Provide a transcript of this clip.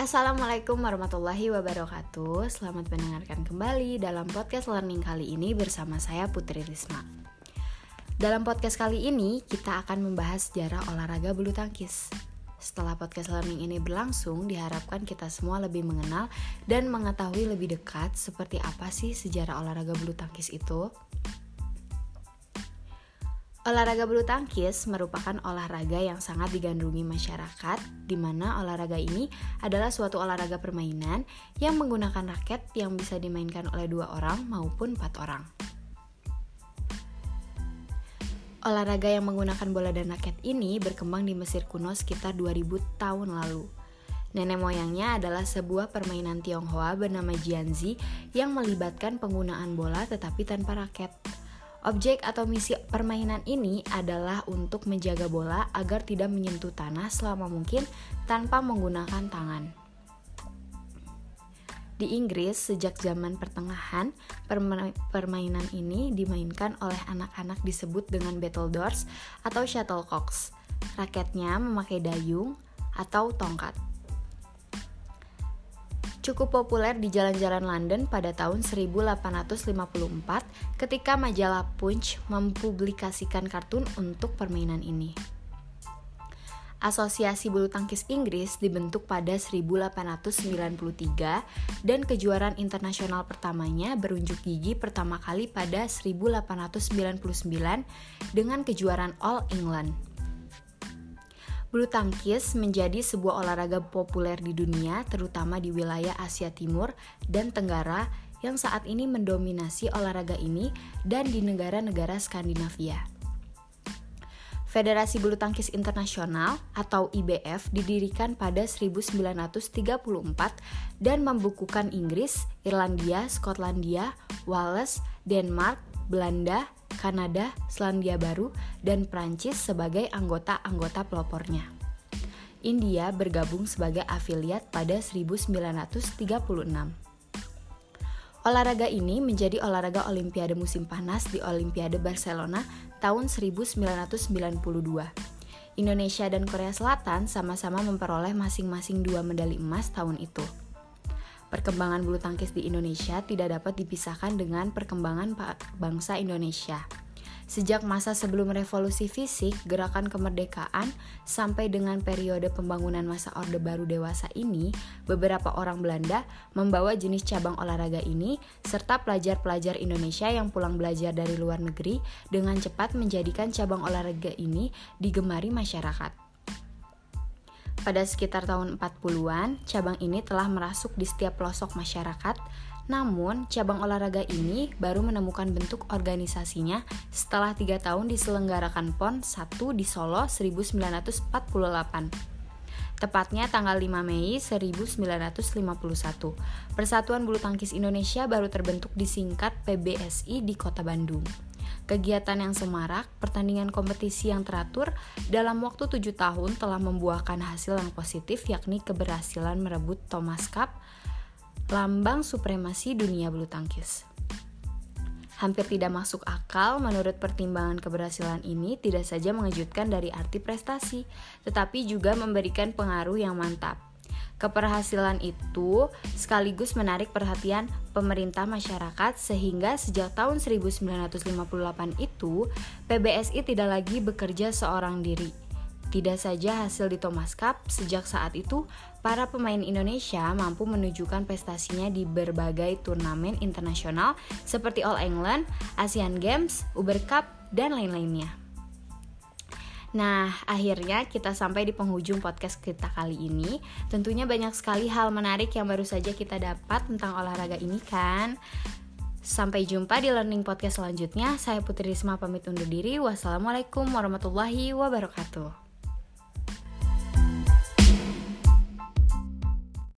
Assalamualaikum warahmatullahi wabarakatuh. Selamat mendengarkan kembali dalam podcast learning kali ini bersama saya Putri Risma. Dalam podcast kali ini kita akan membahas sejarah olahraga bulu tangkis. Setelah podcast learning ini berlangsung diharapkan kita semua lebih mengenal dan mengetahui lebih dekat seperti apa sih sejarah olahraga bulu tangkis itu Olahraga bulu tangkis merupakan olahraga yang sangat digandrungi masyarakat, di mana olahraga ini adalah suatu olahraga permainan yang menggunakan raket yang bisa dimainkan oleh dua orang maupun empat orang. Olahraga yang menggunakan bola dan raket ini berkembang di Mesir kuno sekitar 2000 tahun lalu. Nenek moyangnya adalah sebuah permainan Tionghoa bernama Jianzi yang melibatkan penggunaan bola tetapi tanpa raket. Objek atau misi permainan ini adalah untuk menjaga bola agar tidak menyentuh tanah selama mungkin tanpa menggunakan tangan. Di Inggris, sejak zaman pertengahan, permainan ini dimainkan oleh anak-anak disebut dengan battledores atau shuttlecocks. Raketnya memakai dayung atau tongkat cukup populer di jalan-jalan London pada tahun 1854 ketika majalah Punch mempublikasikan kartun untuk permainan ini. Asosiasi Bulu Tangkis Inggris dibentuk pada 1893 dan kejuaraan internasional pertamanya berunjuk gigi pertama kali pada 1899 dengan kejuaraan All England. Bulu tangkis menjadi sebuah olahraga populer di dunia, terutama di wilayah Asia Timur dan Tenggara yang saat ini mendominasi olahraga ini dan di negara-negara Skandinavia. Federasi Bulu Tangkis Internasional atau IBF didirikan pada 1934 dan membukukan Inggris, Irlandia, Skotlandia, Wales, Denmark, Belanda, Kanada, Selandia Baru, dan Prancis sebagai anggota-anggota pelopornya. India bergabung sebagai afiliat pada 1936. Olahraga ini menjadi olahraga Olimpiade musim panas di Olimpiade Barcelona tahun 1992. Indonesia dan Korea Selatan sama-sama memperoleh masing-masing dua medali emas tahun itu. Perkembangan bulu tangkis di Indonesia tidak dapat dipisahkan dengan perkembangan bangsa Indonesia. Sejak masa sebelum revolusi fisik, gerakan kemerdekaan, sampai dengan periode pembangunan masa Orde Baru dewasa ini, beberapa orang Belanda membawa jenis cabang olahraga ini, serta pelajar-pelajar Indonesia yang pulang belajar dari luar negeri dengan cepat menjadikan cabang olahraga ini digemari masyarakat. Pada sekitar tahun 40-an, cabang ini telah merasuk di setiap pelosok masyarakat, namun cabang olahraga ini baru menemukan bentuk organisasinya setelah tiga tahun diselenggarakan PON 1 di Solo 1948. Tepatnya tanggal 5 Mei 1951, Persatuan Bulu Tangkis Indonesia baru terbentuk disingkat PBSI di Kota Bandung kegiatan yang semarak, pertandingan kompetisi yang teratur dalam waktu tujuh tahun telah membuahkan hasil yang positif yakni keberhasilan merebut Thomas Cup, lambang supremasi dunia bulu tangkis. Hampir tidak masuk akal menurut pertimbangan keberhasilan ini tidak saja mengejutkan dari arti prestasi, tetapi juga memberikan pengaruh yang mantap. Keberhasilan itu sekaligus menarik perhatian pemerintah masyarakat sehingga sejak tahun 1958 itu PBSI tidak lagi bekerja seorang diri. Tidak saja hasil di Thomas Cup, sejak saat itu para pemain Indonesia mampu menunjukkan prestasinya di berbagai turnamen internasional seperti All England, Asian Games, Uber Cup, dan lain-lainnya. Nah, akhirnya kita sampai di penghujung podcast kita kali ini. Tentunya banyak sekali hal menarik yang baru saja kita dapat tentang olahraga ini kan. Sampai jumpa di learning podcast selanjutnya. Saya Putri Risma pamit undur diri. Wassalamualaikum warahmatullahi wabarakatuh.